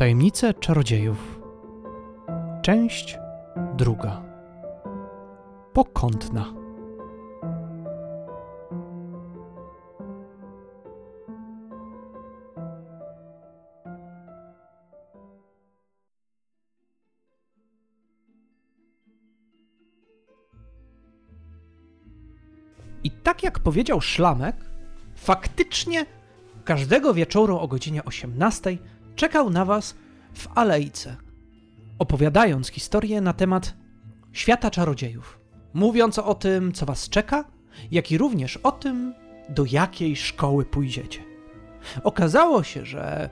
Tajemnice czarodziejów. Część druga. Pokątna. I tak jak powiedział Szlamek, faktycznie każdego wieczoru o godzinie 18 czekał na was w alejce, opowiadając historię na temat świata czarodziejów, mówiąc o tym, co was czeka, jak i również o tym, do jakiej szkoły pójdziecie. Okazało się, że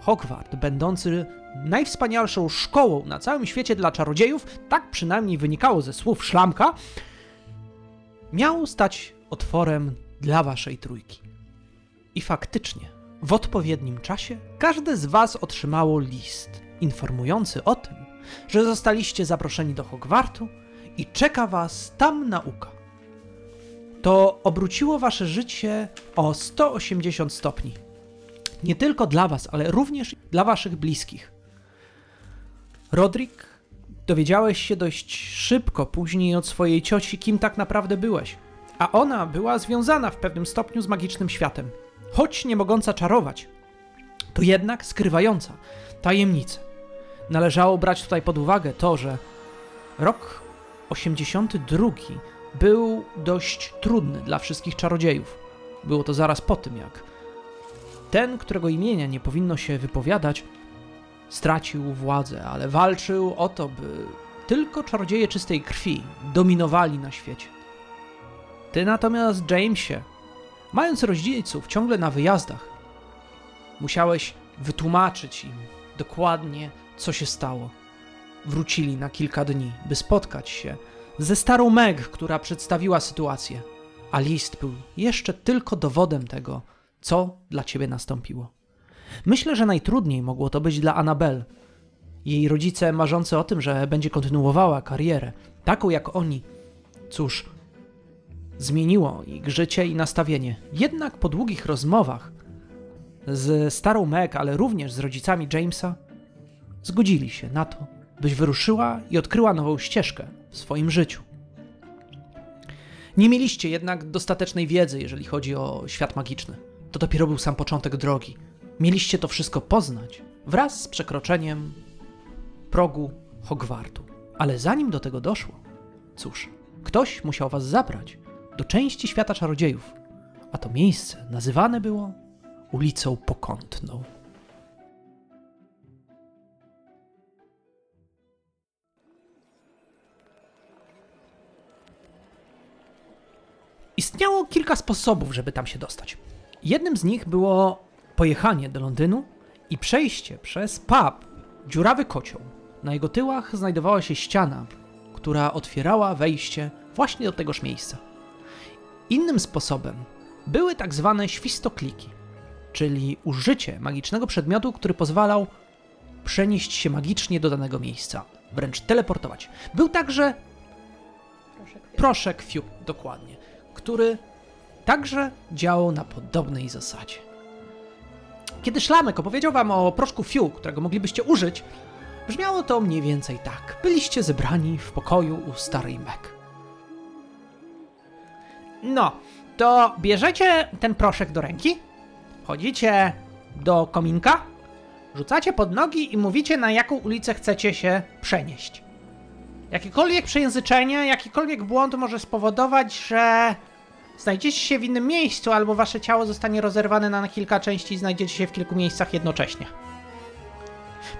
Hogwart, będący najwspanialszą szkołą na całym świecie dla czarodziejów, tak przynajmniej wynikało ze słów Szlamka, miał stać otworem dla waszej trójki. I faktycznie, w odpowiednim czasie każde z was otrzymało list informujący o tym, że zostaliście zaproszeni do Hogwartu i czeka was tam nauka. To obróciło wasze życie o 180 stopni. Nie tylko dla was, ale również dla waszych bliskich. Rodrik, dowiedziałeś się dość szybko później od swojej cioci, kim tak naprawdę byłeś. A ona była związana w pewnym stopniu z magicznym światem. Choć nie mogąca czarować, to jednak skrywająca tajemnicę. Należało brać tutaj pod uwagę to, że rok 82 był dość trudny dla wszystkich czarodziejów. Było to zaraz po tym, jak ten, którego imienia nie powinno się wypowiadać, stracił władzę, ale walczył o to, by tylko czarodzieje czystej krwi dominowali na świecie. Ty natomiast, Jamesie, mając rodziców ciągle na wyjazdach, musiałeś wytłumaczyć im dokładnie, co się stało. Wrócili na kilka dni, by spotkać się ze starą Meg, która przedstawiła sytuację, a list był jeszcze tylko dowodem tego, co dla ciebie nastąpiło. Myślę, że najtrudniej mogło to być dla Annabel. Jej rodzice marzący o tym, że będzie kontynuowała karierę, taką jak oni. Cóż, zmieniło ich życie i nastawienie. Jednak po długich rozmowach z starą Meg, ale również z rodzicami Jamesa, zgodzili się na to, byś wyruszyła i odkryła nową ścieżkę w swoim życiu. Nie mieliście jednak dostatecznej wiedzy, jeżeli chodzi o świat magiczny. To dopiero był sam początek drogi. Mieliście to wszystko poznać wraz z przekroczeniem progu Hogwartu. Ale zanim do tego doszło, cóż, ktoś musiał was zabrać do części świata czarodziejów, a to miejsce nazywane było ulicą Pokątną. Istniało kilka sposobów, żeby tam się dostać. Jednym z nich było pojechanie do Londynu i przejście przez pub Dziurawy Kocioł. Na jego tyłach znajdowała się ściana, która otwierała wejście właśnie do tegoż miejsca. Innym sposobem były tak zwane świstokliki, czyli użycie magicznego przedmiotu, który pozwalał przenieść się magicznie do danego miejsca, wręcz teleportować. Był także proszek fiu, dokładnie, który także działał na podobnej zasadzie. Kiedy Szlamek opowiedział wam o proszku fiu, którego moglibyście użyć, brzmiało to mniej więcej tak. Byliście zebrani w pokoju u starej Meg. No, to bierzecie ten proszek do ręki, chodzicie do kominka, rzucacie pod nogi i mówicie, na jaką ulicę chcecie się przenieść. Jakiekolwiek przejęzyczenie, jakikolwiek błąd może spowodować, że znajdziecie się w innym miejscu, albo wasze ciało zostanie rozerwane na kilka części i znajdziecie się w kilku miejscach jednocześnie.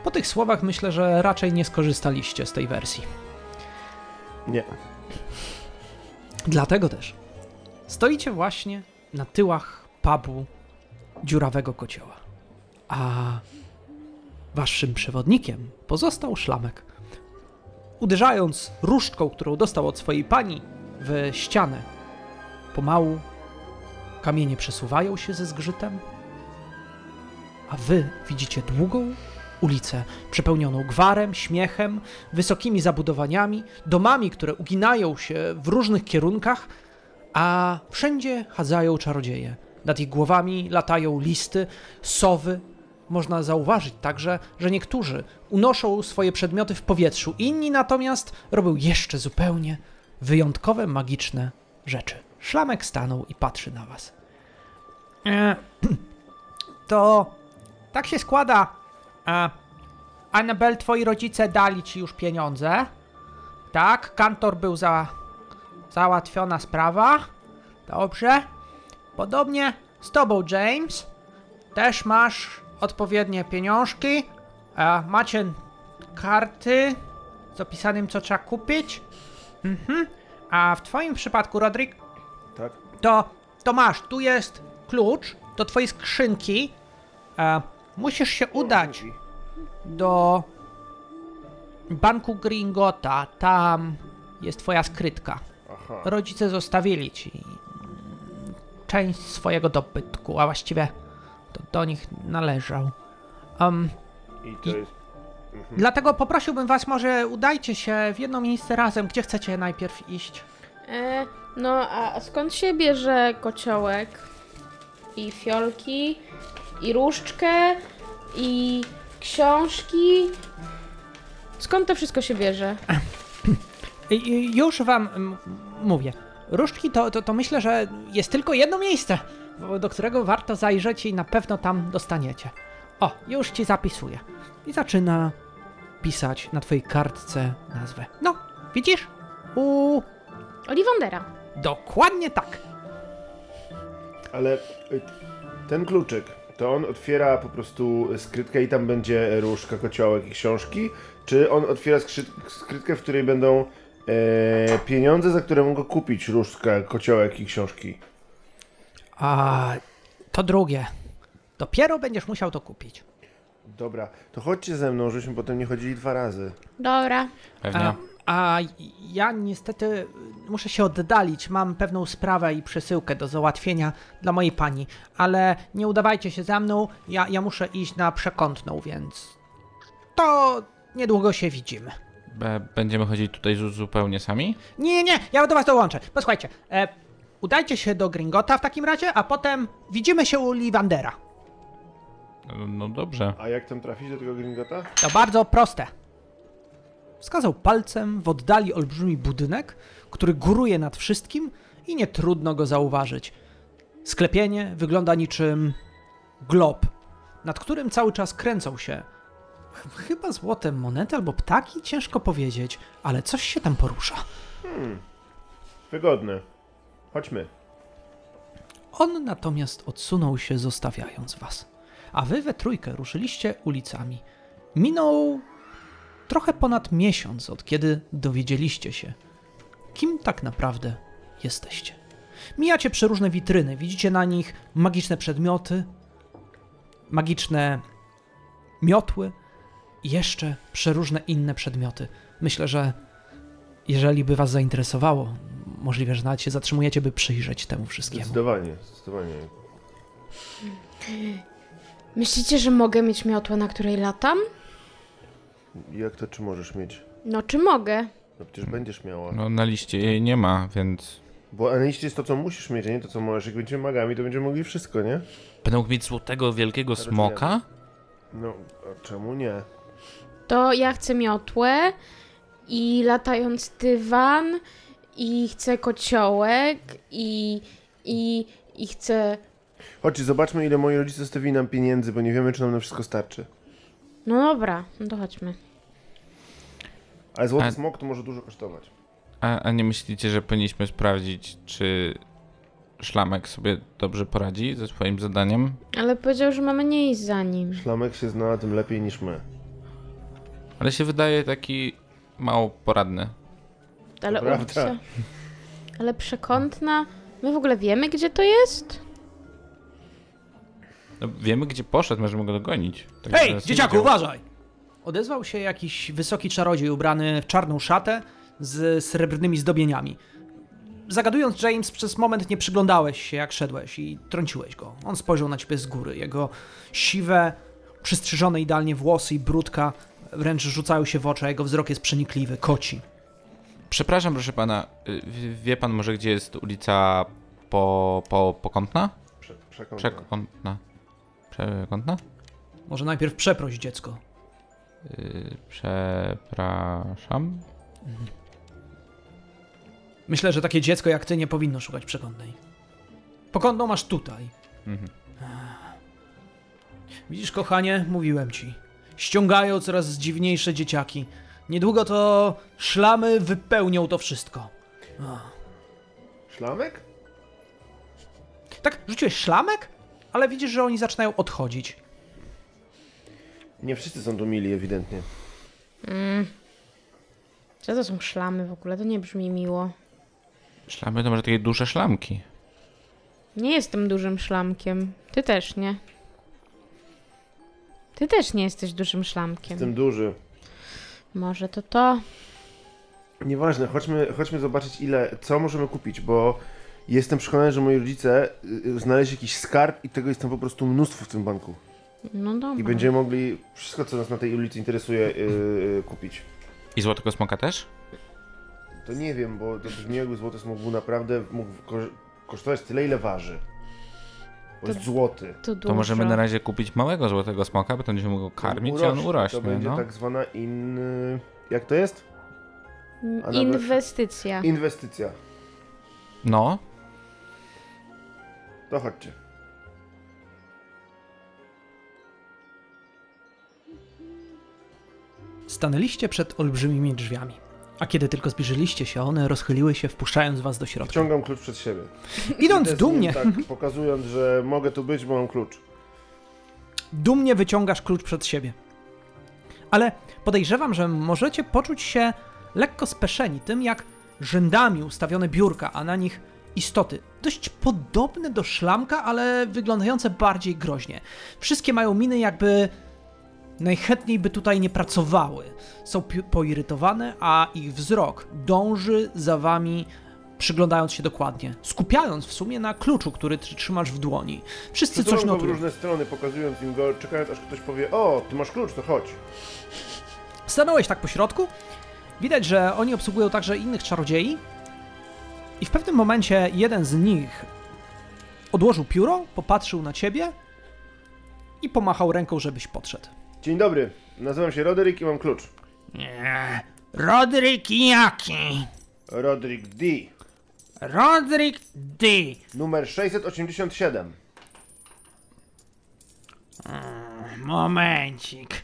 Po tych słowach myślę, że raczej nie skorzystaliście z tej wersji. Nie. Dlatego też stoicie właśnie na tyłach pubu dziurawego kocioła. A waszym przewodnikiem pozostał szlamek. Uderzając różdżką, którą dostał od swojej pani w ścianę, pomału kamienie przesuwają się ze zgrzytem, a wy widzicie długą ulicę przepełnioną gwarem, śmiechem, wysokimi zabudowaniami, domami, które uginają się w różnych kierunkach, a wszędzie chadzają czarodzieje. Nad ich głowami latają listy, sowy, można zauważyć także, że niektórzy unoszą swoje przedmioty w powietrzu, inni natomiast robią jeszcze zupełnie wyjątkowe, magiczne rzeczy. Szlamek stanął i patrzy na was. E, to tak się składa. E, Annabel, twoi rodzice dali ci już pieniądze. Tak, kantor był za załatwiona sprawa. Dobrze. Podobnie z tobą, James. Też masz odpowiednie pieniążki. E, macie karty z opisanym, co trzeba kupić. Mhm. A w twoim przypadku, Rodrik, Tak? to, to masz, tu jest klucz do twojej skrzynki. E, musisz się udać do banku Gringota. Tam jest twoja skrytka. Aha. Rodzice zostawili ci część swojego dobytku, a właściwie to do nich należał. Um, I to jest... dlatego poprosiłbym was, może udajcie się w jedno miejsce razem, gdzie chcecie najpierw iść. E, no, a skąd się bierze kociołek? I fiolki, i różdżkę, i książki? Skąd to wszystko się bierze? I, i już wam mówię. Różdżki to, to, to myślę, że jest tylko jedno miejsce, do którego warto zajrzeć i na pewno tam dostaniecie. O, już ci zapisuję. I zaczyna pisać na twojej kartce nazwę. No, widzisz? U... Oliwondera. Dokładnie tak. Ale y, ten kluczyk, to on otwiera po prostu skrytkę i tam będzie różka, kociołek i książki? Czy on otwiera skrytkę, w której będą e, pieniądze, za które mogę kupić różdżkę, kociołek i książki? A to drugie. Dopiero będziesz musiał to kupić. Dobra, to chodźcie ze mną, żebyśmy potem nie chodzili dwa razy. Dobra. Pewnie. A, a ja niestety muszę się oddalić. Mam pewną sprawę i przesyłkę do załatwienia dla mojej pani, ale nie udawajcie się za mną. Ja, ja muszę iść na przekątną, więc to niedługo się widzimy. Be- będziemy chodzić tutaj zu- zupełnie sami? Nie, nie, nie, ja do was dołączę. Posłuchajcie, e, udajcie się do Gringota w takim razie, a potem widzimy się u Livandera. No, no dobrze. A jak tam trafić do tego Gringota? To bardzo proste. Wskazał palcem w oddali olbrzymi budynek, który góruje nad wszystkim i nie trudno go zauważyć. Sklepienie wygląda niczym glob, nad którym cały czas kręcą się chyba złote monety albo ptaki, ciężko powiedzieć, ale coś się tam porusza. Wygodne. Chodźmy. On natomiast odsunął się, zostawiając was. A wy we trójkę ruszyliście ulicami. Minął trochę ponad miesiąc, od kiedy dowiedzieliście się, kim tak naprawdę jesteście. Mijacie przeróżne witryny, widzicie na nich magiczne przedmioty, magiczne miotły jeszcze przeróżne inne przedmioty. Myślę, że jeżeli by was zainteresowało, możliwe, że nawet się zatrzymujecie, by przyjrzeć temu wszystkiemu. Zdecydowanie, zdecydowanie. Myślicie, że mogę mieć miotłę, na której latam? Jak to, czy możesz mieć? No, czy mogę? No przecież będziesz miała. No na liście jej nie ma, więc Bo na liście jest to, co musisz mieć, a nie to, co możesz. Jak będziemy magami, to będziemy mogli wszystko, nie? będę mógł mieć złotego wielkiego smoka? No, a czemu nie? To ja chcę miotłę i latając dywan i chcę kociołek i, i, i chcę... Chodźcie, zobaczmy, ile moi rodzice zostawili nam pieniędzy, bo nie wiemy, czy nam na wszystko starczy. No dobra, no to chodźmy. Ale złoty A- smok to może dużo kosztować. A, a nie myślicie, że powinniśmy sprawdzić, czy szlamek sobie dobrze poradzi ze swoim zadaniem? Ale powiedział, że mamy nie iść za nim. Szlamek się zna na tym lepiej niż my. Ale się wydaje taki mało poradny. Ale prawda. opcja. Ale przekątna. My w ogóle wiemy, gdzie to jest? No, wiemy, gdzie poszedł, możemy go dogonić. Tak, Hej, dzieciaku, uważaj! Odezwał się jakiś wysoki czarodziej ubrany w czarną szatę z srebrnymi zdobieniami. Zagadując, James, przez moment nie przyglądałeś się, jak szedłeś i trąciłeś go. On spojrzał na ciebie z góry. Jego siwe, przystrzyżone idealnie włosy i brudka wręcz rzucają się w oczy, a jego wzrok jest przenikliwy, koci. Przepraszam, proszę pana, y, wie- wie pan może, gdzie jest ulica po, po, Pokątna? Prze przekątna. Przekątna. Przekątna? Może najpierw przeproś dziecko. Yy, przepraszam. Myślę, że takie dziecko jak ty nie powinno szukać przekątnej. Pokątną masz tutaj. Mhm. Widzisz, kochanie, mówiłem ci. Ściągają coraz dziwniejsze dzieciaki. Niedługo to szlamy wypełnią to wszystko. Szlamek? Tak, rzuciłeś szlamek? Ale widzisz, że oni zaczynają odchodzić. Nie wszyscy są tu mili, ewidentnie. Co to są szlamy w ogóle? To nie brzmi miło. Szlamy to może takie duże szlamki. Nie jestem dużym szlamkiem. Ty też nie. Ty też nie jesteś dużym szlamkiem. Jestem duży. Może to to? Nieważne, chodźmy, chodźmy zobaczyć ile, co możemy kupić, bo jestem przekonany, że moi rodzice y, y, znaleźli jakiś skarb i tego jest tam po prostu mnóstwo w tym banku. No dobra. I będziemy mogli wszystko, co nas na tej ulicy interesuje, y, y, kupić. I złotego smoka też? To nie wiem, bo to brzmi jakby złoty smok był naprawdę mógł ko kosztować tyle, ile waży. Bo To- jest złoty. To. To możemy na razie kupić małego złotego smoka, bo to będziemy go karmić i on urośnie, To będzie no. tak zwana in... Jak to jest? Mm, nawet- Inwestycja. Inwestycja. No, To chodźcie. Stanęliście przed olbrzymimi drzwiami. A kiedy tylko zbliżyliście się, one rozchyliły się, wpuszczając was do środka. Wciągam klucz przed siebie. Idąc Idę z dumnie, Tak, pokazując, że mogę tu być, bo mam klucz. dumnie wyciągasz klucz przed siebie. Ale podejrzewam, że możecie poczuć się lekko speszeni tym, jak rzędami ustawione biurka, a na nich istoty. Dość podobne do szlamka, ale wyglądające bardziej groźnie. Wszystkie mają miny, jakby najchętniej by tutaj nie pracowały. Są poirytowane, a ich wzrok dąży za wami, przyglądając się dokładnie, skupiając w sumie na kluczu, który trzymasz w dłoni. Wszyscy coś Przesuwam w notują. różne strony, pokazując im go, czekając aż ktoś powie O, ty masz klucz, to chodź. Stanąłeś tak po środku. Widać, że oni obsługują także innych czarodziei. I w pewnym momencie jeden z nich odłożył pióro, popatrzył na ciebie i pomachał ręką, żebyś podszedł. Dzień dobry, nazywam się Roderick i mam klucz. Nie. Roderick jaki? Roderick D. Roderick D. Numer 687. Momencik.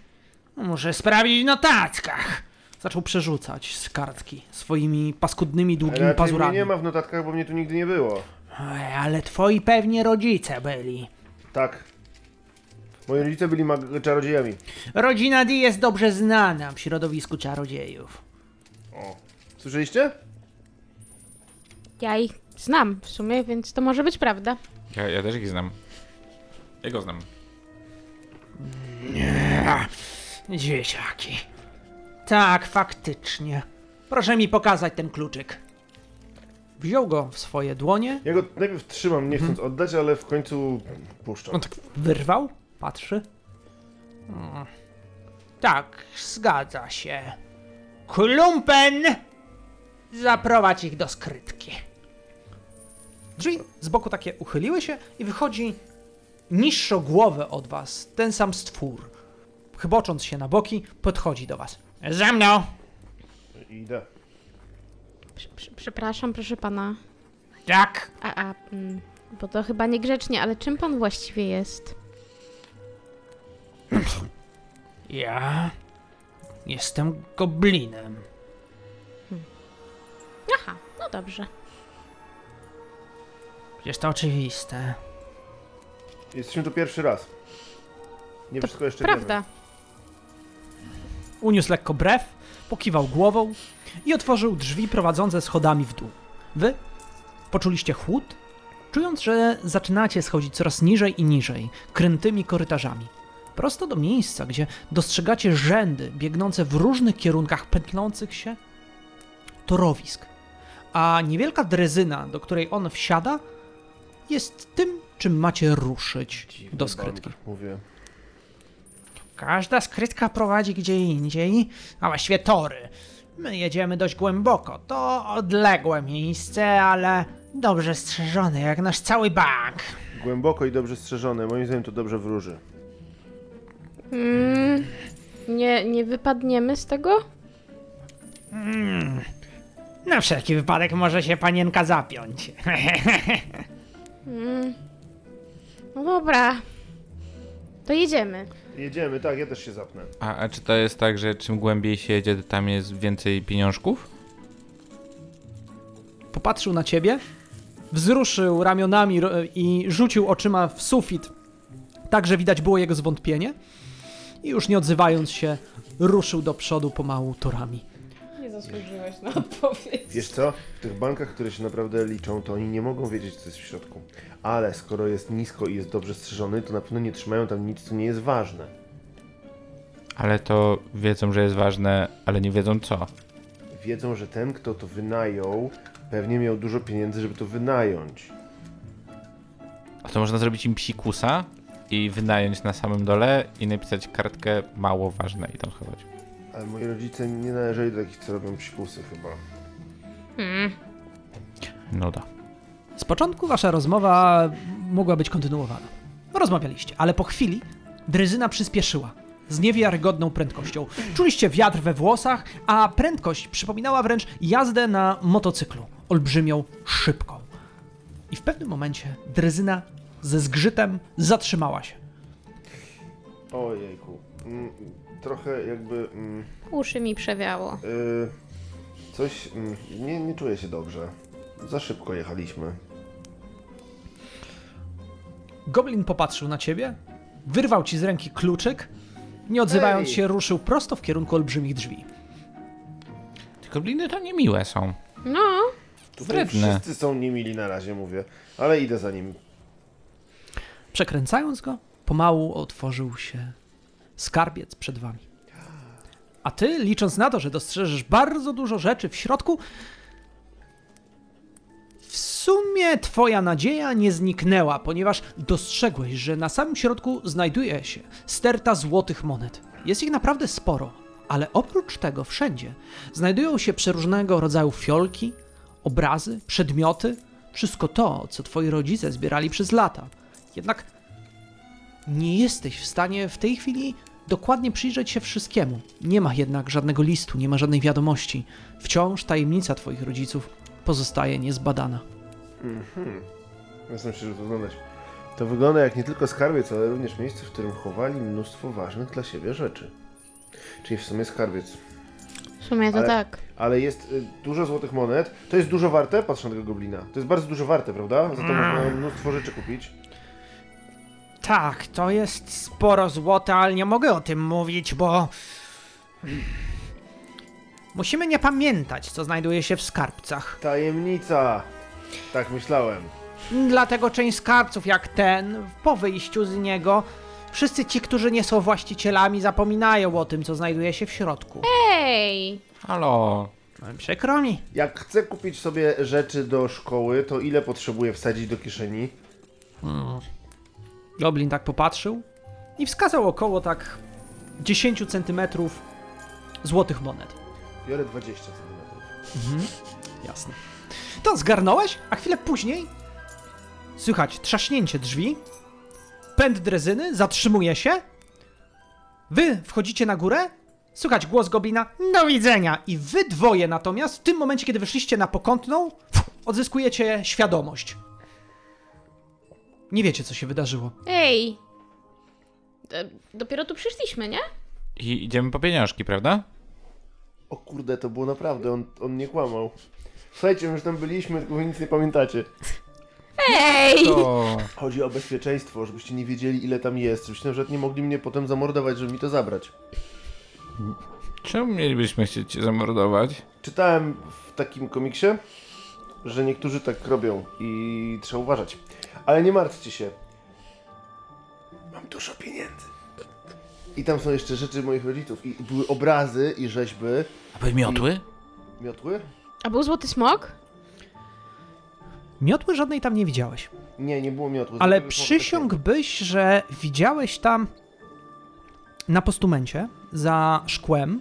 Muszę sprawdzić w notatkach. Zaczął przerzucać z kartki swoimi paskudnymi, długimi Raczej mnie pazurami. nie ma w notatkach, bo mnie tu nigdy nie było. Ej, Ale twoi pewnie rodzice byli. Tak. Moi rodzice byli mag- czarodziejami. Rodzina D jest dobrze znana w środowisku czarodziejów. O. Słyszeliście? Ja ich znam w sumie, więc to może być prawda. ja, ja też ich znam. Ja go znam. Dzieciaki. Tak, faktycznie. Proszę mi pokazać ten kluczyk. Wziął go w swoje dłonie, Ja go najpierw trzymam, nie chcąc oddać, ale w końcu puszczam. on tak wyrwał, patrzy. Mm. Tak, zgadza się. Klumpen! Zaprowadź ich do skrytki. Drzwi z boku takie uchyliły się i wychodzi niższo głowę od was, ten sam stwór. Chybocząc się na boki, podchodzi do was. Za mną! Idę. Prze- prze- Przepraszam, proszę pana. Tak, A, a, mm, bo to chyba niegrzecznie, ale czym pan właściwie jest? ja jestem goblinem. Aha, no dobrze. Przecież to oczywiste. Jesteśmy tu pierwszy raz. Nie To wszystko jeszcze Prawda. Uniósł lekko brew, pokiwał głową i otworzył drzwi prowadzące schodami w dół. Wy poczuliście chłód, czując, że zaczynacie schodzić coraz niżej i niżej, krętymi korytarzami. Prosto do miejsca, gdzie dostrzegacie rzędy biegnące w różnych kierunkach pętlących się torowisk. A niewielka drezyna, do której on wsiada, jest tym, czym macie ruszyć Dziwny do skrytki. bank, Mówię. Każda skrytka prowadzi gdzie indziej, a właściwie tory. My jedziemy dość głęboko. To odległe miejsce, ale dobrze strzeżone, jak nasz cały bank. Głęboko i dobrze strzeżone. Moim zdaniem to dobrze wróży. Mm, nie, nie wypadniemy z tego? Na wszelki wypadek może się panienka zapiąć. Mm. No dobra. To jedziemy. Jedziemy, tak, ja też się zapnę. A, a czy to jest tak, że czym głębiej się jedzie, to tam jest więcej pieniążków? Popatrzył na ciebie, wzruszył ramionami ro- i rzucił oczyma w sufit, tak że widać było jego zwątpienie. I już nie odzywając się, ruszył do przodu pomału torami. Nie zasłużyłeś na odpowiedź. Wiesz co? W tych bankach, które się naprawdę liczą, to oni nie mogą wiedzieć, co jest w środku. Ale skoro jest nisko i jest dobrze strzeżony, to na pewno nie trzymają tam nic, co nie jest ważne. Ale to wiedzą, że jest ważne, ale nie wiedzą co. Wiedzą, że ten, kto to wynajął, pewnie miał dużo pieniędzy, żeby to wynająć. A to można zrobić im psikusa i wynająć na samym dole i napisać kartkę mało ważne i tam schować. Ale moi rodzice nie należeli do takich, co robią psikusy chyba. Hmm. Nuda. Z początku wasza rozmowa mogła być kontynuowana. Rozmawialiście, ale po chwili dryzyna przyspieszyła z niewiarygodną prędkością. Czuliście wiatr we włosach, a prędkość przypominała wręcz jazdę na motocyklu, olbrzymią, szybką. I w pewnym momencie dryzyna ze zgrzytem zatrzymała się. Ojejku. Mm, trochę jakby... Mm, Uszy mi przewiało. y, coś... Mm, nie, nie czuję się dobrze. Za szybko jechaliśmy. Goblin popatrzył na ciebie, wyrwał ci z ręki kluczyk, nie odzywając Ej! się, ruszył prosto w kierunku olbrzymich drzwi. Te gobliny to niemiłe są. No. Tutaj Wredne. wszyscy są niemili na razie, mówię. Ale idę za nim. Przekręcając go, pomału otworzył się skarbiec przed wami. A ty, licząc na to, że dostrzeżesz bardzo dużo rzeczy w środku, w sumie twoja nadzieja nie zniknęła, ponieważ dostrzegłeś, że na samym środku znajduje się sterta złotych monet. Jest ich naprawdę sporo, ale oprócz tego wszędzie znajdują się przeróżnego rodzaju fiolki, obrazy, przedmioty, wszystko to, co twoi rodzice zbierali przez lata. Jednak nie jesteś w stanie w tej chwili dokładnie przyjrzeć się wszystkiemu. Nie ma jednak żadnego listu, nie ma żadnej wiadomości. Wciąż tajemnica twoich rodziców pozostaje niezbadana. Mhm. Jestem się, że to wyglądać. To wygląda jak nie tylko skarbiec, ale również miejsce, w którym chowali mnóstwo ważnych dla siebie rzeczy. Czyli w sumie skarbiec. W sumie to Ale- tak. Ale jest y, dużo złotych monet. To jest dużo warte? Patrz na tego goblina. To jest bardzo dużo warte, prawda? Za to można mnóstwo rzeczy kupić. Tak, to jest sporo złota, ale nie mogę o tym mówić, bo. Musimy nie pamiętać, co znajduje się w skarbcach. Tajemnica! Tak myślałem. Dlatego część skarbców, jak ten, po wyjściu z niego, wszyscy ci, którzy nie są właścicielami, zapominają o tym, co znajduje się w środku. Ej! Halo. Przykro mi. Jak chcę kupić sobie rzeczy do szkoły, to ile potrzebuję wsadzić do kieszeni? Goblin tak popatrzył i wskazał około tak 10 centymetrów złotych monet. Biorę 20 cm. Jasne. To zgarnąłeś, a chwilę później słychać trzaśnięcie drzwi, pęd drezyny, zatrzymuje się, wy wchodzicie na górę, słychać głos goblina, do widzenia, i wy dwoje natomiast, w tym momencie, kiedy wyszliście na pokątną, odzyskujecie świadomość. Nie wiecie, co się wydarzyło. Ej! E, Dopiero tu przyszliśmy, nie? I idziemy po pieniążki, prawda? O kurde, to było naprawdę, on, on nie kłamał. Słuchajcie, my już tam byliśmy, tylko wy nic nie pamiętacie. Ej! To... Chodzi o bezpieczeństwo, żebyście nie wiedzieli ile tam jest, żebyście na przykład nie mogli mnie potem zamordować, żeby mi to zabrać. Czemu mielibyśmy chcieć cię zamordować? Czytałem w takim komiksie, że niektórzy tak robią i trzeba uważać. Ale nie martwcie się. Mam dużo pieniędzy. I tam są jeszcze rzeczy moich rodziców. I były obrazy i rzeźby. A były miotły? Miotły? A był złoty smok? Miotły żadnej tam nie widziałeś. Nie, nie było miotły. Ale przysiągłbyś, że widziałeś tam na postumencie za szkłem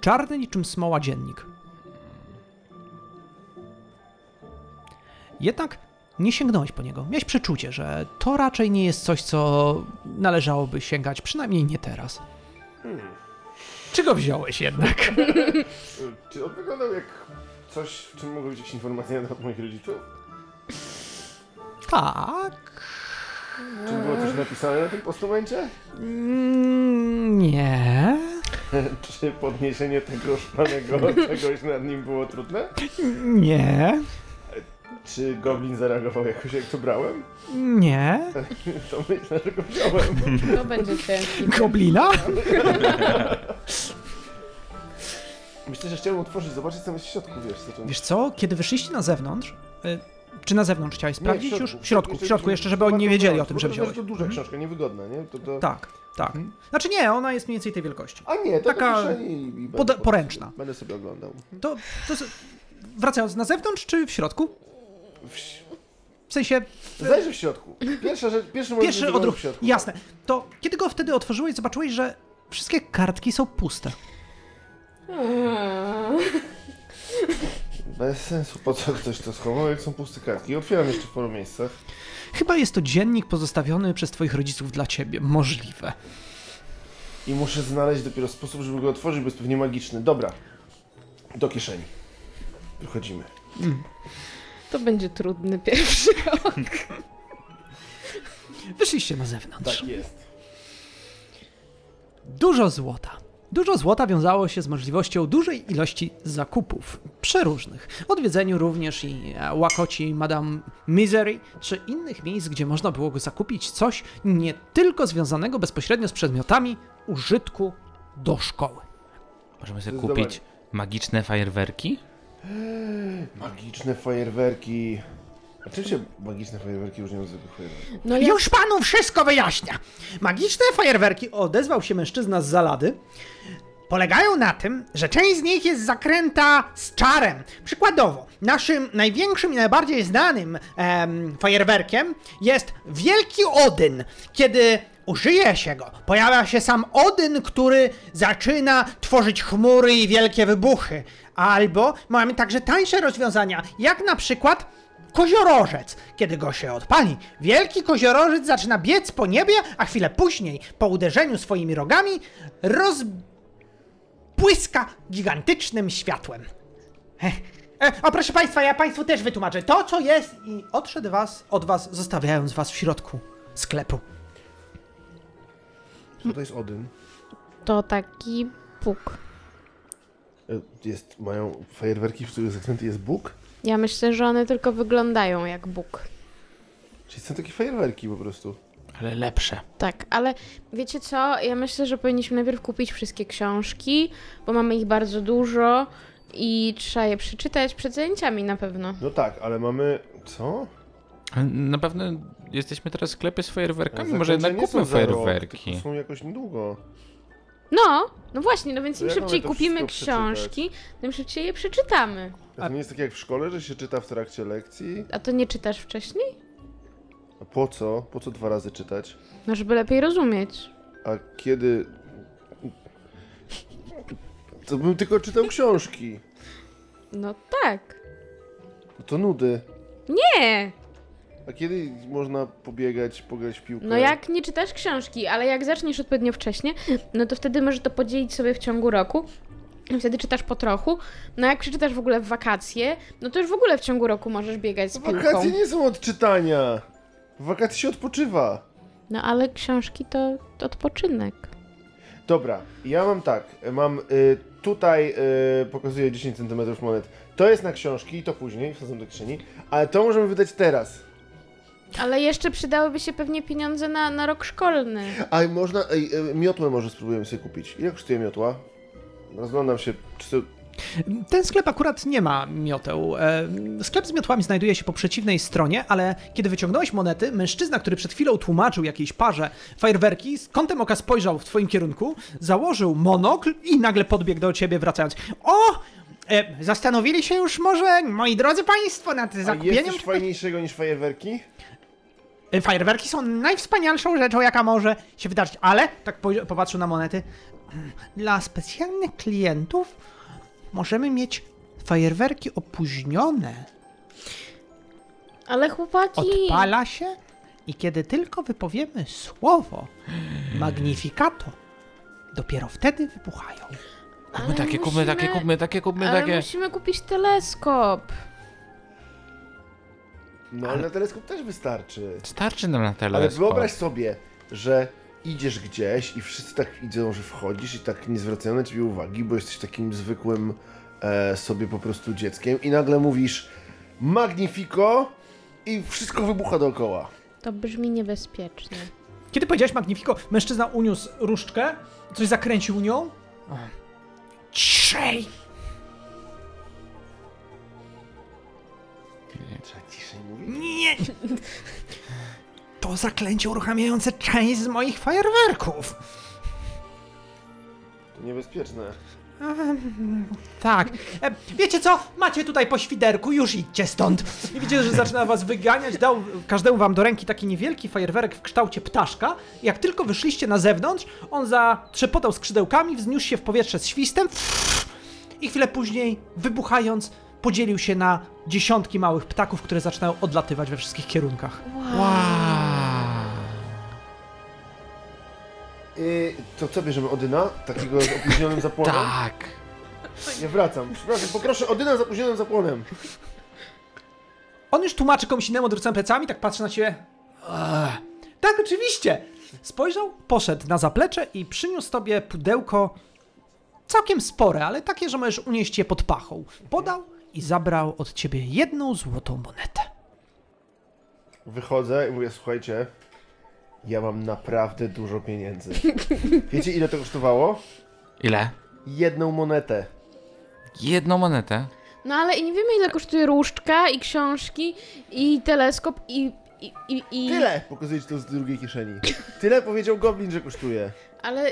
czarny niczym smoła dziennik. Jednak nie sięgnąłeś po niego. Miałeś przeczucie, że to raczej nie jest coś, co należałoby sięgać, przynajmniej nie teraz. Czy go wziąłeś jednak? Czy on wyglądał jak coś, w czym mogą być jakieś informacje na temat moich rodziców? tak. Czy było coś napisane na tym postumencie? Mm, nie. Czy podniesienie tego szklanego czegoś nad nim było trudne? Nie. Czy goblin zareagował jakoś jak to brałem? Nie. To myślę, że go wziąłem. To będzie ciężki. Goblina? Myślę, że chciałem otworzyć, zobaczyć co jest w środku, wiesz co to Wiesz co, kiedy wyszliście na zewnątrz, y, czy na zewnątrz chciałeś sprawdzić Nie, już? W środku, w środku jeszcze, żeby oni nie wiedzieli o tym, że to wziąłeś. To duża książka, niewygodna, nie? To, to... Tak, tak. Znaczy nie, ona jest mniej więcej tej wielkości. A nie, to Taka do kieszeni i, będę- poręczna. Będę sobie oglądał. To, to z- wracając, na zewnątrz czy w środku? W- sensie, Zajrzyj w środku. Pierwsza rzecz, pierwszy moment pierwszy odruch, w środku. jasne. To kiedy go wtedy otworzyłeś, zobaczyłeś, że wszystkie kartki są puste. Bez sensu, po co ktoś to schował, jak są puste kartki. Otwieram jeszcze w paru miejscach. Chyba jest to dziennik pozostawiony przez twoich rodziców dla ciebie. Możliwe. I muszę znaleźć dopiero sposób, żeby go otworzyć, bo jest pewnie magiczny. Dobra. Do kieszeni. Wychodzimy. To będzie trudny pierwszy rok. Wyszliście na zewnątrz. Tak jest. Dużo złota. Dużo złota wiązało się z możliwością dużej ilości zakupów, przeróżnych. Odwiedzeniu również i e, łakoci Madame Misery, czy innych miejsc, gdzie można było go zakupić coś nie tylko związanego bezpośrednio z przedmiotami użytku do szkoły. Możemy sobie Zdecydowanie. kupić magiczne fajerwerki? Magiczne fajerwerki. Się magiczne fajerwerki różnią od zwykłych fajerwerków? No ja... Już panu wszystko wyjaśnia. Magiczne fajerwerki, odezwał się mężczyzna z zalady, polegają na tym, że część z nich jest zakręta z czarem. Przykładowo, naszym największym i najbardziej znanym em, fajerwerkiem jest Wielki Odyn. Kiedy użyje się go, pojawia się sam Odyn, który zaczyna tworzyć chmury i wielkie wybuchy. Albo mamy także tańsze rozwiązania, jak na przykład Koziorożec. Kiedy go się odpali, wielki koziorożec zaczyna biec po niebie, a chwilę później, po uderzeniu swoimi rogami, rozbłyska gigantycznym światłem. E, o proszę państwa, ja państwu też wytłumaczę. To, co jest i odszedł was, od was, zostawiając was w środku sklepu. Co to jest Odyn? To taki Bóg. E, Jest, mają fajerwerki, w których zakręty jest Bóg? Ja myślę, że one tylko wyglądają jak Bóg. Czyli są takie fajerwerki po prostu. Ale lepsze. Tak, ale wiecie co? Ja myślę, że powinniśmy najpierw kupić wszystkie książki, bo mamy ich bardzo dużo i trzeba je przeczytać przed zajęciami na pewno. No tak, ale mamy... Co? Na pewno jesteśmy teraz w sklepie z fajerwerkami, może jednak nie są kupmy za rok, fajerwerki. tylko są jakoś niedługo. No, no właśnie, no więc To im jak szybciej to kupimy wszystko książki, tym szybciej je przeczytamy. A to nie jest tak jak w szkole, że się czyta w trakcie lekcji? A to nie czytasz wcześniej? A po co? Po co dwa razy czytać? No, żeby lepiej rozumieć. A kiedy... To bym tylko czytał książki. No tak. No to nudy. Nie! A kiedy można pobiegać, pograć w piłkę? No jak nie czytasz książki, ale jak zaczniesz odpowiednio wcześnie, no to wtedy możesz to podzielić sobie w ciągu roku. I wtedy czytasz po trochu. No jak przeczytasz w ogóle w wakacje, no to już w ogóle w ciągu roku możesz biegać z piłką. Wakacje nie są od czytania. W wakacje się odpoczywa. No ale książki to odpoczynek. Dobra, ja mam tak, mam y, tutaj y, pokazuję 10 cm monet. To jest na książki, to później wsadzam do kieszeni, ale to możemy wydać teraz. Ale jeszcze przydałyby się pewnie pieniądze na, na rok szkolny. A można, ej, y, miotłę może spróbujemy sobie kupić. Ile kosztuje miotła? Rozglądam się, czy to... Ten sklep akurat nie ma mioteł. E, Sklep z miotłami znajduje się po przeciwnej stronie, ale kiedy wyciągnąłeś monety, mężczyzna, który przed chwilą tłumaczył jakiejś parze fajerwerki, z kątem oka spojrzał w twoim kierunku, założył monokl i nagle podbiegł do ciebie wracając. O! E, zastanowili się już może, moi drodzy państwo, nad A jest zakupieniem... coś fajniejszego niż fajerwerki? E, Fajerwerki są najwspanialszą rzeczą, jaka może się wydarzyć, ale, tak po- popatrzył na monety, mm, dla specjalnych klientów możemy mieć fajerwerki opóźnione. Ale chłopaki... Odpala się I kiedy tylko wypowiemy słowo Magnificato, dopiero wtedy wybuchają. Kupmy Ale takie, kupmy takie, kupmy takie, kupmy Ale takie. musimy kupić teleskop. No ale na teleskop też wystarczy. Starczy nam na Ale teleskop. wyobraź sobie, że idziesz gdzieś i wszyscy tak widzą, że wchodzisz i tak nie zwracają na ciebie uwagi, bo jesteś takim zwykłym e, sobie po prostu dzieckiem i nagle mówisz Magnifico i wszystko wybucha dookoła. To brzmi niebezpiecznie. Kiedy powiedziałeś Magnifico, mężczyzna uniósł różdżkę, coś zakręcił nią. Ciszej! Mówić? Nie! To zaklęcie uruchamiające część z moich fajerwerków. To niebezpieczne. Tak. E, wiecie co? Macie tutaj po świderku, już idźcie stąd. I widzicie, że zaczyna was wyganiać. Dał każdemu wam do ręki taki niewielki fajerwerek w kształcie ptaszka. Jak tylko wyszliście na zewnątrz, on zatrzepotał skrzydełkami, wzniósł się w powietrze z świstem i chwilę później, wybuchając, podzielił się na dziesiątki małych ptaków, które zaczynają odlatywać we wszystkich kierunkach. I to co bierzemy Odyna? Takiego z opóźnionym zapłonem? Tak. Ja wracam. Przepraszam, poproszę Odyna z opóźnionym zapłonem. On już tłumaczy komuś innemu, odwrócony plecami, tak patrzy na ciebie. Ech. Tak, oczywiście. Spojrzał, poszedł na zaplecze i przyniósł tobie pudełko całkiem spore, ale takie, że możesz unieść je pod pachą. Podał i zabrał od ciebie jedną złotą monetę. Wychodzę i mówię, słuchajcie, ja mam naprawdę dużo pieniędzy. Wiecie ile to kosztowało? Ile? Jedną monetę. Jedną monetę. No ale i nie wiemy ile kosztuje różdżka i książki i teleskop i... i, i, i... Tyle! Pokazuję ci to z drugiej kieszeni. Tyle powiedział Goblin, że kosztuje. Ale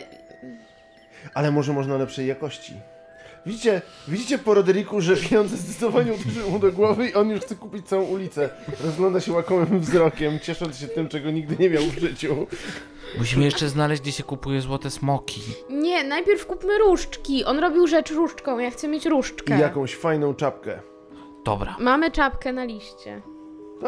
Ale może można lepszej jakości. Widzicie, widzicie po Roderiku, że pieniądze zdecydowanie uderzyły mu do głowy i on już chce kupić całą ulicę. Rozgląda się łakomym wzrokiem, ciesząc się tym, czego nigdy nie miał w życiu. Musimy jeszcze znaleźć, gdzie się kupuje złote smoki. nie, najpierw kupmy różdżki. On robił rzecz różdżką, ja chcę mieć różdżkę. I jakąś fajną czapkę. Dobra, Mamy czapkę na liście.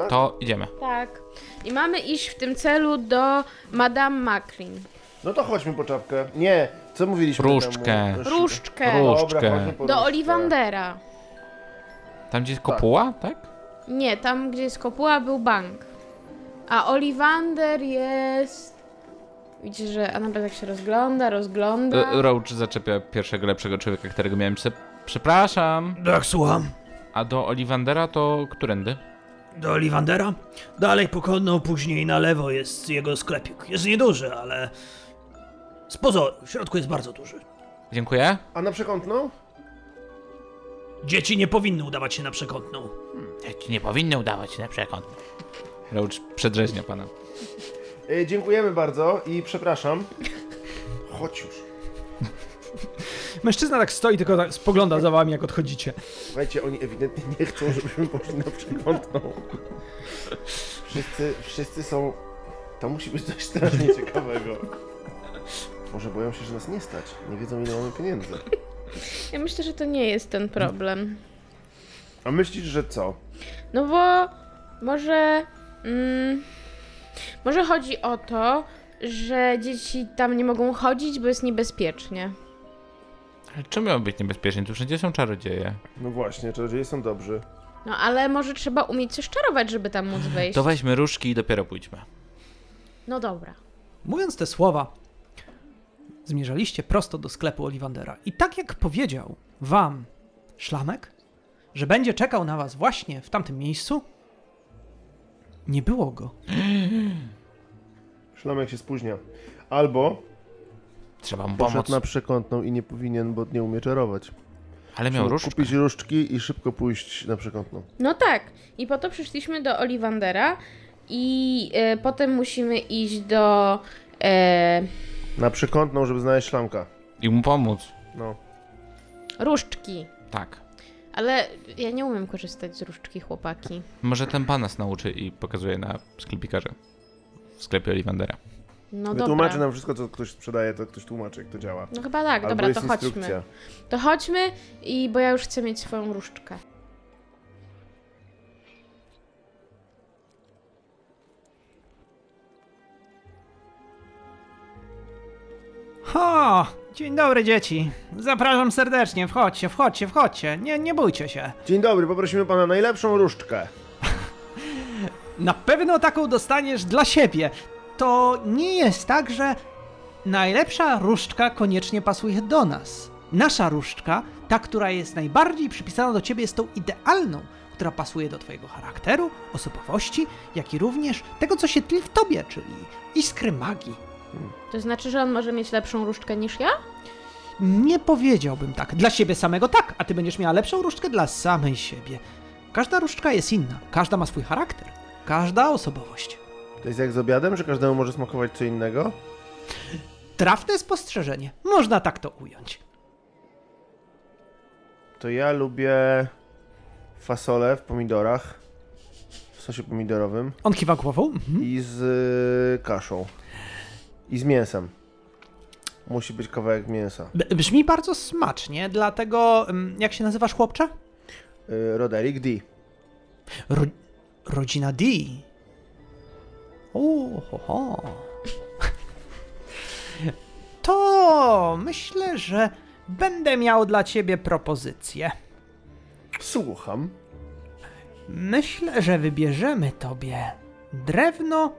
to idziemy. Tak. I mamy iść w tym celu do Madame Macklin. No to chodźmy po czapkę. Nie, co mówiliśmy Różdżkę. temu? Różdżkę. Dobra, Różdżkę. chodźmy po Do różdżkę. Olivandera. Tam gdzie jest kopuła, tak? Nie, tam gdzie jest kopuła był bank. A Olivander jest... Widzicie, że Anabel tak się rozgląda, rozgląda. E, Roach zaczepia pierwszego lepszego człowieka, którego miałem. Prze- Przepraszam. Tak, słucham. A do Olivandera to którędy? Do Olivandera? Dalej po konno, później na lewo jest jego sklepik. Jest nieduży, ale z pozoru. W środku jest bardzo duży. Dziękuję. A na przekątną? Dzieci nie powinny udawać się na przekątną. Ci nie powinny udawać na przekąt. Roach przedrzeźnia pana. E, dziękujemy bardzo i przepraszam. Chodź już. Mężczyzna tak stoi, tylko tak spogląda za wami, jak odchodzicie. Słuchajcie, oni ewidentnie nie chcą, żebyśmy poszli na przekątną. Wszyscy, wszyscy są... To musi być coś strasznie ciekawego. Może boją się, że nas nie stać. Nie wiedzą, ile mamy pieniędzy. Ja myślę, że to nie jest ten problem. A myślisz, że co? No bo może. Mm, może chodzi o to, że dzieci tam nie mogą chodzić, bo jest niebezpiecznie. Ale czemu miało być niebezpiecznie? Tu wszędzie są czarodzieje. No właśnie, czarodzieje są dobrzy. No ale może trzeba umieć coś czarować, żeby tam móc wejść. To weźmy różki i dopiero pójdźmy. No dobra. Mówiąc te słowa, zmierzaliście prosto do sklepu Olivandera. I tak jak powiedział wam szlamek, że będzie czekał na was właśnie w tamtym miejscu, nie było go. Szlamek się spóźnia. Albo Trzeba mu poszedł pomóc. na przekątną i nie powinien, bo nie umie czarować. Ale miał Trzeba różdżkę. kupić różdżki i szybko pójść na przekątną. No tak. I po to przyszliśmy do Olivandera i e, potem musimy iść do. E, Na przekątną, żeby znaleźć szlamka. I mu pomóc. No. różdżki. Tak. Ale ja nie umiem korzystać z różdżki, chłopaki. Może ten pan nas nauczy i pokazuje na sklepikarze. W sklepie Olivandera. No Wytłumaczy dobra. nam wszystko, co ktoś sprzedaje, to ktoś tłumaczy, jak to działa. No chyba tak, Albo dobra, jest to chodźmy. instrukcja. To chodźmy i bo ja już chcę mieć swoją różdżkę. O, dzień dobry dzieci. Zapraszam serdecznie, wchodźcie, wchodźcie, wchodźcie. Nie, nie bójcie się. Dzień dobry, poprosimy pana najlepszą różdżkę. Na pewno taką dostaniesz dla siebie. To nie jest tak, że najlepsza różdżka koniecznie pasuje do nas. Nasza różdżka, ta, która jest najbardziej przypisana do ciebie, jest tą idealną, która pasuje do twojego charakteru, osobowości, jak i również tego, co się tli w tobie, czyli iskry magii. To znaczy, że on może mieć lepszą różdżkę niż ja? Nie powiedziałbym tak. Dla siebie samego tak, a ty będziesz miała lepszą różdżkę dla samej siebie. Każda różdżka jest inna, każda ma swój charakter, każda osobowość. To jest jak z obiadem, że każdemu może smakować co innego? Trafne spostrzeżenie. Można tak to ująć. To ja lubię fasolę w pomidorach, w sosie pomidorowym On kiwa głową. Mhm. i z y, kaszą. I z mięsem. Musi być kawałek mięsa. B- Brzmi bardzo smacznie, dlatego. mm, Jak się nazywasz, chłopcze? Y, Roderick D. Ro- rodzina D. O, ho, ho. To myślę, że będę miał dla ciebie propozycję. Słucham. Myślę, że wybierzemy tobie drewno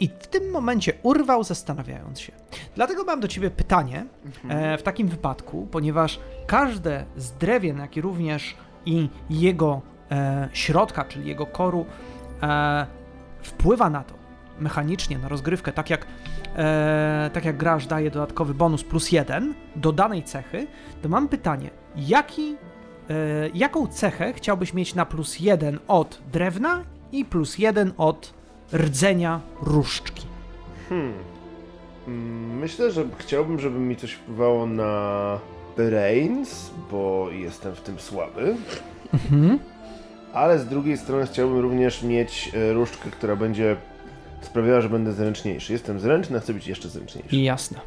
i w tym momencie urwał, zastanawiając się. Dlatego mam do ciebie pytanie e, w takim wypadku, ponieważ każde z drewien, jak i również i jego e, środka, czyli jego koru, e, wpływa na to mechanicznie, na rozgrywkę, tak jak, e, tak jak graż daje dodatkowy bonus plus jeden do danej cechy, to mam pytanie, jaki E, jaką cechę chciałbyś mieć na plus jeden od drewna i plus jeden od rdzenia różdżki? Hmm. Mm, Myślę, że chciałbym, żeby mi coś wpływało na brains, bo jestem w tym słaby. Ale z drugiej strony chciałbym również mieć e, różdżkę, która będzie sprawiała, że będę zręczniejszy. Jestem zręczny, a chcę być jeszcze zręczniejszy. Jasne.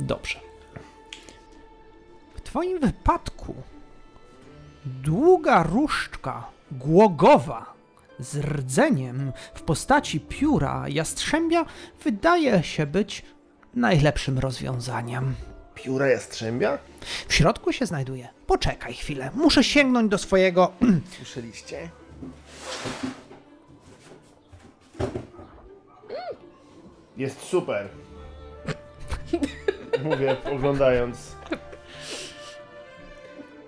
Dobrze. W twoim wypadku długa różdżka głogowa z rdzeniem w postaci pióra jastrzębia wydaje się być najlepszym rozwiązaniem. Pióra jastrzębia? W środku się znajduje. Poczekaj chwilę, muszę sięgnąć do swojego Słyszeliście? Jest super. Mówię, oglądając.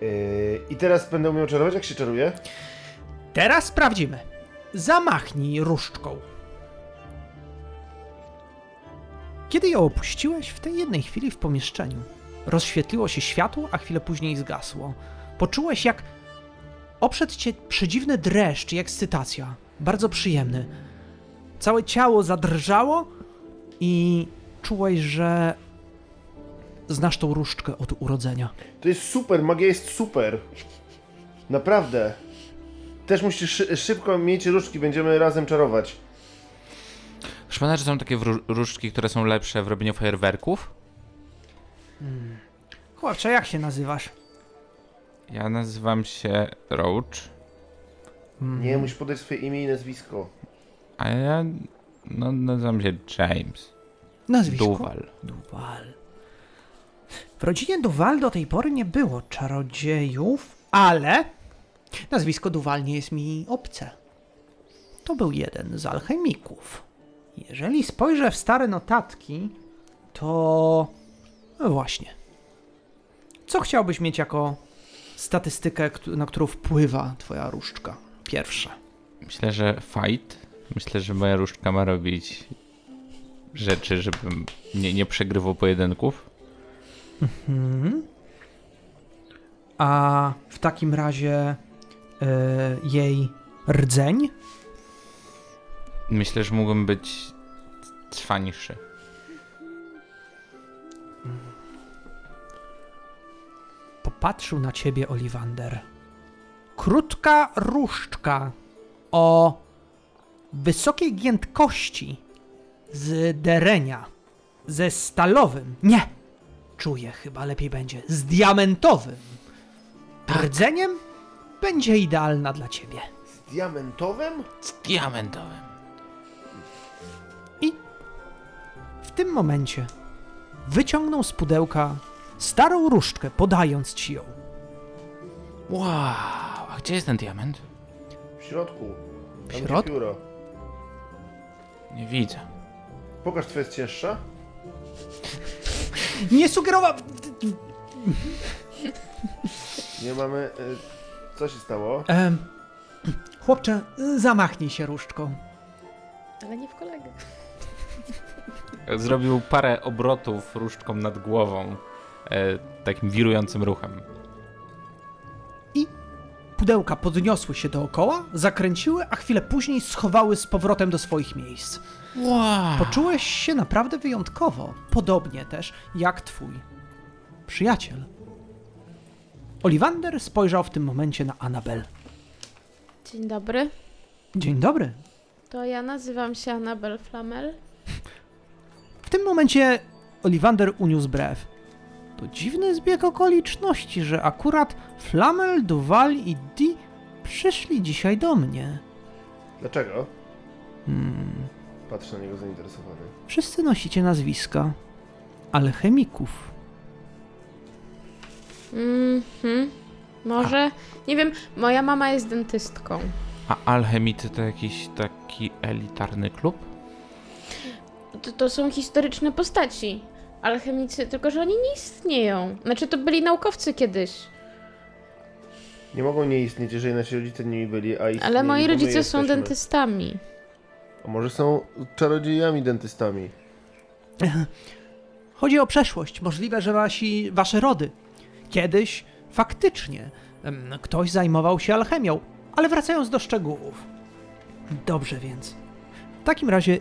Yy, I teraz będę umiał czarować? Jak się czaruje? Teraz sprawdzimy. Zamachnij różdżką. Kiedy ją opuściłeś, w tej jednej chwili w pomieszczeniu rozświetliło się światło, a chwilę później zgasło. Poczułeś, jak oprzedł cię przedziwny dreszcz i ekscytacja. Bardzo przyjemny. Całe ciało zadrżało i czułeś, że znasz tą różdżkę od urodzenia. To jest super, magia jest super. Naprawdę. Też musisz szy- szybko mieć różdżki, będziemy razem czarować. Szkoda, że są takie różdżki, które są lepsze w robieniu fajerwerków. Chłopcze, jak się nazywasz? Ja nazywam się Roach, Nie, musisz podać swoje imię i nazwisko. a ja no, nazywam się James. Nazwisko? Duval. Duval. W rodzinie Duval do tej pory nie było czarodziejów, ale nazwisko Duval nie jest mi obce. To był jeden z alchemików. Jeżeli spojrzę w stare notatki, to no właśnie. Co chciałbyś mieć jako statystykę, na którą wpływa twoja różdżka? Pierwsze. Myślę, że fight. Myślę, że moja różdżka ma robić rzeczy, żebym nie, nie przegrywał pojedynków. A w takim razie jej rdzeń? Myślę, że mógłbym być cwańszy. Popatrzył na ciebie Oliwander. Krótka różdżka o wysokiej giętkości z derenia, ze stalowym. Nie! Czuję, chyba lepiej będzie. Z diamentowym. Rdzeniem będzie idealna dla ciebie. Z diamentowym? Z diamentowym. I w tym momencie wyciągnął z pudełka starą różdżkę, podając ci ją. Wow, a gdzie jest ten diament? W środku. W środku? pióro. Nie widzę. Pokaż, twoja jest cięższa? Nie sugerował... Nie mamy... Y, co się stało? Em, chłopcze, zamachnij się różdżką. Ale nie w kolegę. Zrobił parę obrotów różdżką nad głową, e, takim wirującym ruchem. Pudełka podniosły się dookoła, zakręciły, a chwilę później schowały z powrotem do swoich miejsc. Wow. Poczułeś się naprawdę wyjątkowo, podobnie też jak twój przyjaciel. Oliwander spojrzał w tym momencie na Anabel. Dzień dobry. Dzień dobry. To ja nazywam się Annabel Flamel. W tym momencie Oliwander uniósł brew. To dziwny zbieg okoliczności, że akurat Flamel, Duval i Di przyszli dzisiaj do mnie. Dlaczego? Hmm. Patrzę na niego zainteresowany. Wszyscy nosicie nazwiska alchemików. Mhm. Może? Nie wiem, moja mama jest dentystką. A alchemicy to jakiś taki elitarny klub? To, to są historyczne postaci. Alchemicy, tylko że oni nie istnieją. Znaczy, to byli naukowcy kiedyś. Nie mogą nie istnieć, jeżeli nasi rodzice nimi byli, a istnieli, Ale moi rodzice są dentystami. A może są czarodziejami dentystami? Chodzi o przeszłość. Możliwe, że wasi, wasze rody. Kiedyś faktycznie ktoś zajmował się alchemią, ale wracając do szczegółów. Dobrze więc. W takim razie,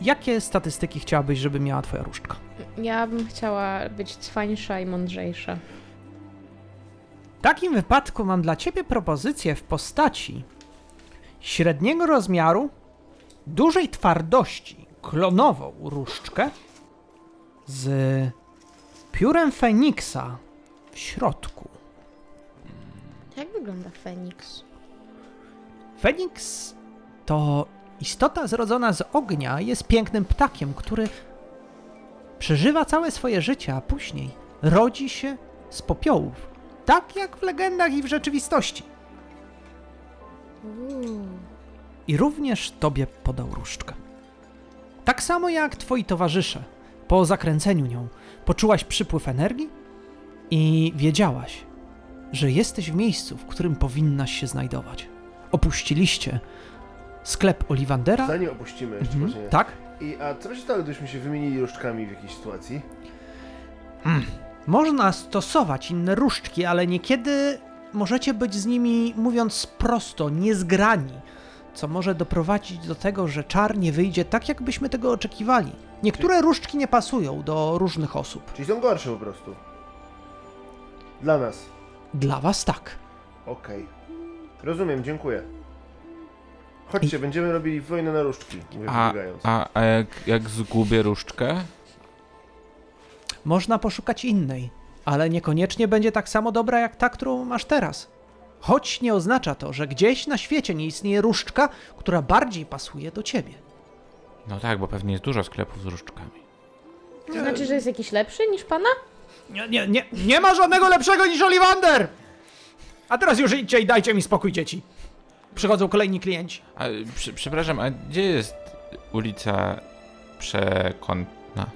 jakie statystyki chciałabyś, żeby miała twoja różdżka? Ja bym chciała być cwańsza i mądrzejsza. W takim wypadku mam dla ciebie propozycję w postaci średniego rozmiaru, dużej twardości, klonową różdżkę z piórem Feniksa środku. Jak wygląda Feniks? Feniks to istota zrodzona z ognia, jest pięknym ptakiem, który przeżywa całe swoje życie, a później rodzi się z popiołów. Tak jak w legendach i w rzeczywistości. I również tobie podał różdżkę. Tak samo jak twoi towarzysze. Po zakręceniu nią poczułaś przypływ energii i wiedziałaś, że jesteś w miejscu, w którym powinnaś się znajdować. Opuściliście sklep Olivandera. Zanim opuścimy jeszcze Mhm, właśnie. tak? I, a co by się stało, gdybyśmy się wymienili różdżkami w jakiejś sytuacji? Można stosować inne różdżki, ale niekiedy możecie być z nimi, mówiąc prosto, niezgrani, co może doprowadzić do tego, że czar nie wyjdzie tak, jakbyśmy tego oczekiwali. Niektóre różdżki nie pasują do różnych osób. Czyli są gorsze po prostu. Dla nas. Dla was tak. Okej. Rozumiem, dziękuję. Chodźcie, będziemy robili wojnę na różdżki, mówię A, wybiegając. a, a jak, jak zgubię różdżkę? Można poszukać innej, ale niekoniecznie będzie tak samo dobra jak ta, którą masz teraz. Choć nie oznacza to, że gdzieś na świecie nie istnieje różdżka, która bardziej pasuje do ciebie. No tak, bo pewnie jest dużo sklepów z różdżkami. To znaczy, że jest jakiś lepszy niż pana? Nie, nie, nie, nie ma żadnego lepszego niż Oliwander! A teraz już idźcie i dajcie mi spokój, dzieci. Przychodzą kolejni klienci. A, przy, przepraszam, a gdzie jest ulica Przekątna?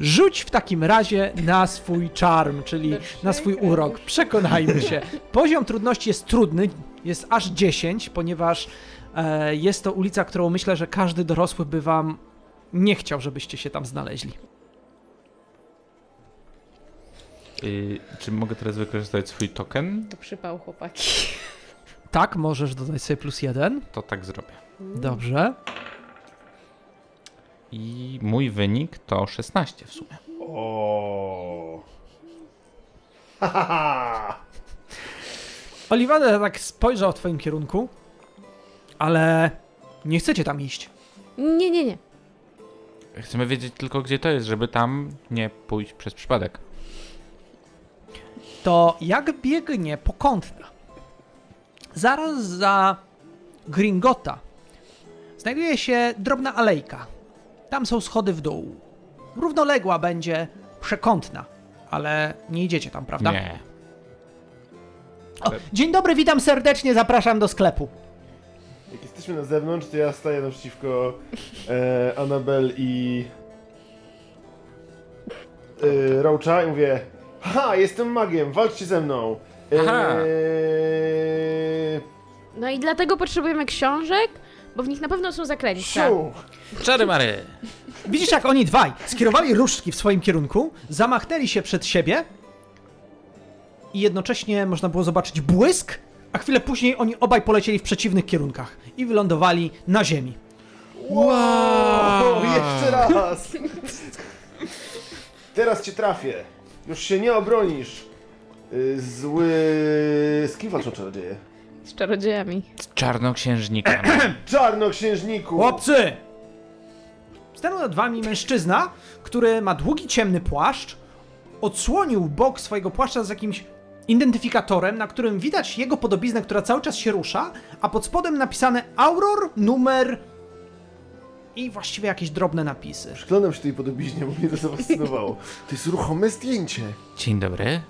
Rzuć w takim razie na swój charm, czyli na swój urok. Przekonajmy się. Poziom trudności jest trudny, jest aż 10, ponieważ e, jest to ulica, którą myślę, że każdy dorosły by wam nie chciał, żebyście się tam znaleźli. Czy mogę teraz wykorzystać swój token? To przypał chłopaki. Tak, możesz dodać sobie plus jeden. To tak zrobię. Dobrze. I mój wynik to 16 w sumie. O. Hahaha! Oliwander tak spojrzał w twoim kierunku, ale nie chcecie tam iść. Nie, nie, nie. Chcemy wiedzieć tylko, gdzie to jest, żeby tam nie pójść przez przypadek. To jak biegnie pokątna. Zaraz za Gringota znajduje się drobna alejka. Tam są schody w dół. równoległa będzie przekątna. Ale nie idziecie tam, prawda? Nie. O, dzień dobry, witam serdecznie, zapraszam do sklepu. Jak jesteśmy na zewnątrz, to ja staję naprzeciwko e, Anabel i e, Roacha i mówię Haha, jestem magiem, walczcie ze mną! Aha. E, No i dlatego potrzebujemy książek, bo w nich na pewno są zaklęcia. siu! Czary Mary. Widzisz, jak oni dwaj skierowali różdżki w swoim kierunku, zamachnęli się przed siebie i jednocześnie można było zobaczyć błysk, a chwilę później oni obaj polecieli w przeciwnych kierunkach i wylądowali na ziemi. O, jeszcze raz! Teraz cię trafię. Już się nie obronisz. Y, Zły... Z kim walczą czarodzieje? Z czarodziejami. Z czarnoksiężnika. Czarnoksiężniku! Chłopcy! Stanął nad wami mężczyzna, który ma długi, ciemny płaszcz, odsłonił bok swojego płaszcza z jakimś identyfikatorem, na którym widać jego podobiznę, która cały czas się rusza, a pod spodem napisane Auror, numer i właściwie jakieś drobne napisy. Przyglądam się tej podobiznie, bo mnie to zafascynowało. To jest ruchome zdjęcie. Dzień dobry.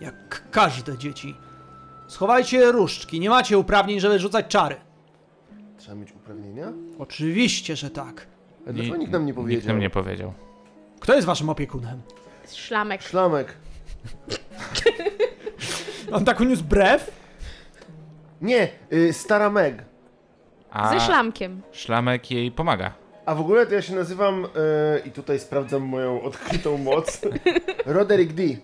Jak każde dzieci. Schowajcie różdżki, nie macie uprawnień, żeby rzucać czary. Trzeba mieć uprawnienia? Oczywiście, że tak. A dlaczego nikt nam nie powiedział? Nikt nam nie powiedział. Kto jest waszym opiekunem? Szlamek. Szlamek. On tak uniósł brew? Nie, y, stara Meg. A Ze szlamkiem. szlamek jej pomaga. A w ogóle to ja się nazywam, y, i tutaj sprawdzam moją odkrytą moc, Roderick D.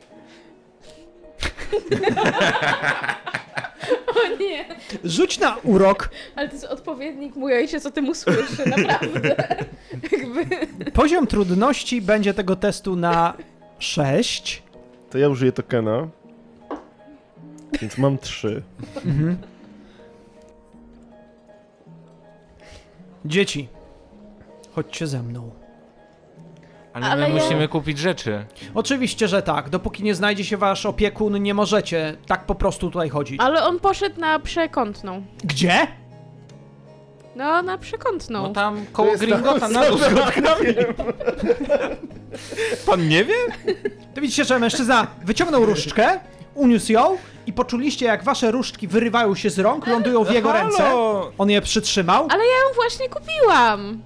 O nie, Rzuć na urok. ale to jest odpowiednik mój ojciec o tym usłyszy, naprawdę. Jakby... Poziom trudności będzie tego testu na 6. To ja użyję tokena. Więc mam trzy. Dzieci, chodźcie ze mną. Ale, Ale my ja- musimy kupić rzeczy. Oczywiście, że tak. Dopóki nie znajdzie się wasz opiekun, nie możecie tak po prostu tutaj chodzić. Ale on poszedł na przekątną. Gdzie? No, na przekątną. No tam koło Gringota na dół. Pan nie wie? To widzicie, że mężczyzna wyciągnął różdżkę, uniósł ją i poczuliście, jak wasze różdżki wyrywają się z rąk, lądują w jego ręce. On je przytrzymał. Ale ja ją właśnie kupiłam.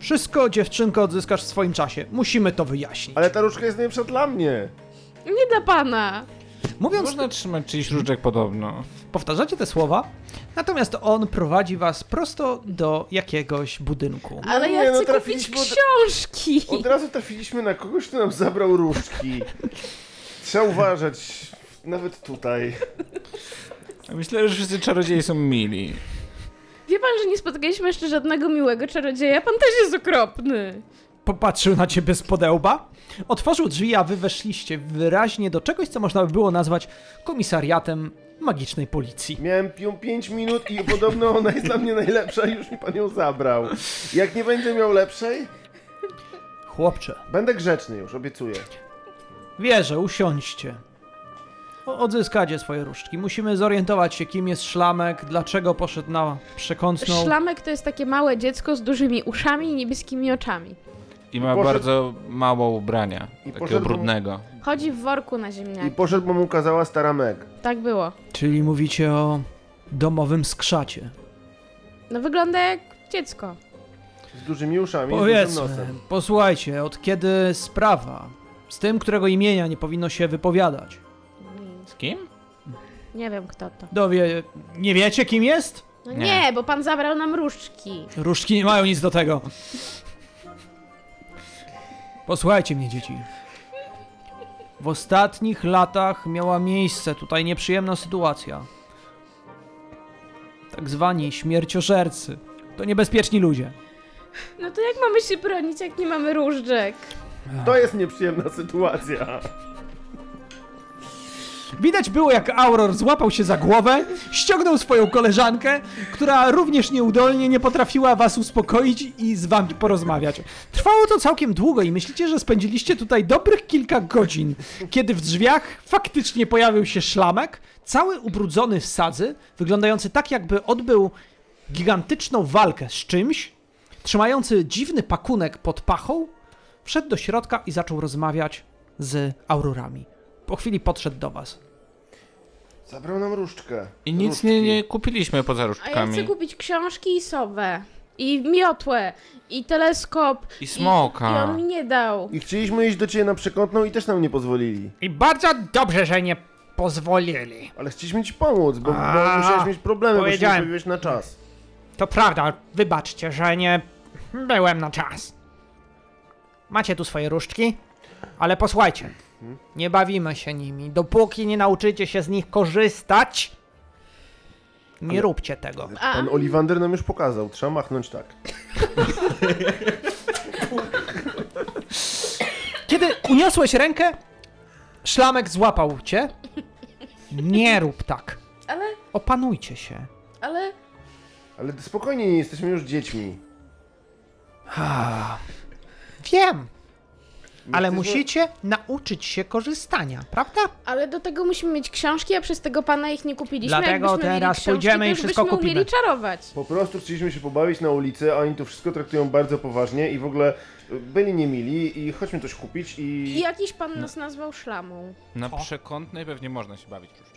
Wszystko, dziewczynko, odzyskasz w swoim czasie. Musimy to wyjaśnić. Ale ta różdżka jest najlepsza dla mnie. Nie dla pana. Mówiąc, Można trzymać czyjś różdżek podobno. powtarzacie te słowa, natomiast on prowadzi was prosto do jakiegoś budynku. Ale nie, ja no chcę kupić trafiliśmy od- książki. Od razu trafiliśmy na kogoś, kto nam zabrał różdżki. Trzeba uważać, nawet tutaj. Myślę, że wszyscy czarodzieje są mili. Wie pan, że nie spotkaliśmy jeszcze żadnego miłego czarodzieja? Pan też jest okropny. Popatrzył na ciebie z podełba, otworzył drzwi, a wy weszliście wyraźnie do czegoś, co można by było nazwać komisariatem magicznej policji. Miałem ją 5 minut i podobno ona jest dla mnie najlepsza i już mi pan ją zabrał. Jak nie będzie miał lepszej, Chłopcze, będę grzeczny już, obiecuję. wierzę, usiądźcie. Odzyskacie swoje różdżki. Musimy zorientować się, kim jest szlamek, dlaczego poszedł na przekątną. Szlamek to jest takie małe dziecko z dużymi uszami i niebieskimi oczami. I ma Poszedł- bardzo mało ubrania. I takiego poszedł- brudnego. Chodzi w worku na I ziemniaki. poszedł, bo mu kazała stara Meg. Tak było. Czyli mówicie o domowym skrzacie. No wygląda jak dziecko. Z dużymi uszami i z dużym Powiedzmy, nosem. posłuchajcie, od kiedy sprawa z tym, którego imienia nie powinno się wypowiadać. Kim? Nie wiem kto to. Dowie, nie wiecie kim jest? No Nie. nie, bo pan zabrał nam różdżki. Różdżki nie mają nic do tego. Posłuchajcie mnie, dzieci. W ostatnich latach miała miejsce tutaj nieprzyjemna sytuacja. Tak zwani śmierciożercy. To niebezpieczni ludzie. No to jak mamy się bronić, jak nie mamy różdżek? To jest nieprzyjemna sytuacja. Widać było, jak Auror złapał się za głowę, ściągnął swoją koleżankę, która również nieudolnie nie potrafiła was uspokoić i z wami porozmawiać. Trwało to całkiem długo i myślicie, że spędziliście tutaj dobrych kilka godzin, kiedy w drzwiach faktycznie pojawił się szlamek, cały ubrudzony w sadzy, wyglądający tak, jakby odbył gigantyczną walkę z czymś, trzymający dziwny pakunek pod pachą, Wszedł do środka i zaczął rozmawiać z aurorami. Po chwili podszedł do was. Zabrał nam różdżkę. I nic Różdżki. nie, nie kupiliśmy poza A ja różdżkami. chcę kupić książki i sowę. I miotłę. I teleskop. I smoka. I, I on mi nie dał. I chcieliśmy iść do ciebie na przekątną i też nam nie pozwolili. I bardzo dobrze, że nie pozwolili. Ale chcieliśmy ci pomóc, bo, bo A, musiałeś mieć problemy, bo się nie powiedziałem. pojawiłeś na czas. To prawda, wybaczcie, że nie byłem na czas. Macie tu swoje różdżki, ale posłuchajcie. Nie bawimy się nimi. Dopóki nie nauczycie się z nich korzystać, nie Ale- róbcie tego. A, Pan Oliwander nam już pokazał, trzeba machnąć tak. Kiedy uniosłeś rękę, szlamek złapał cię. Nie rób tak. ale, Opanujcie się. ale... Ale spokojnie, nie jesteśmy już dziećmi. Wiem, ale musicie nauczyć się korzystania, prawda? Ale do tego musimy mieć książki, a przez tego pana ich nie kupiliśmy. Dlatego Jakbyśmy mieli teraz książki, pójdziemy to i już wszystko byśmy kupimy. umieli czarować. Po prostu chcieliśmy się pobawić na ulicy, a oni tu wszystko traktują bardzo poważnie i w ogóle y, byli niemili i chodźmy coś kupić I i... jakiś pan nas nazwał szlamą. Na przekątnej pewnie można się bawić różdżką.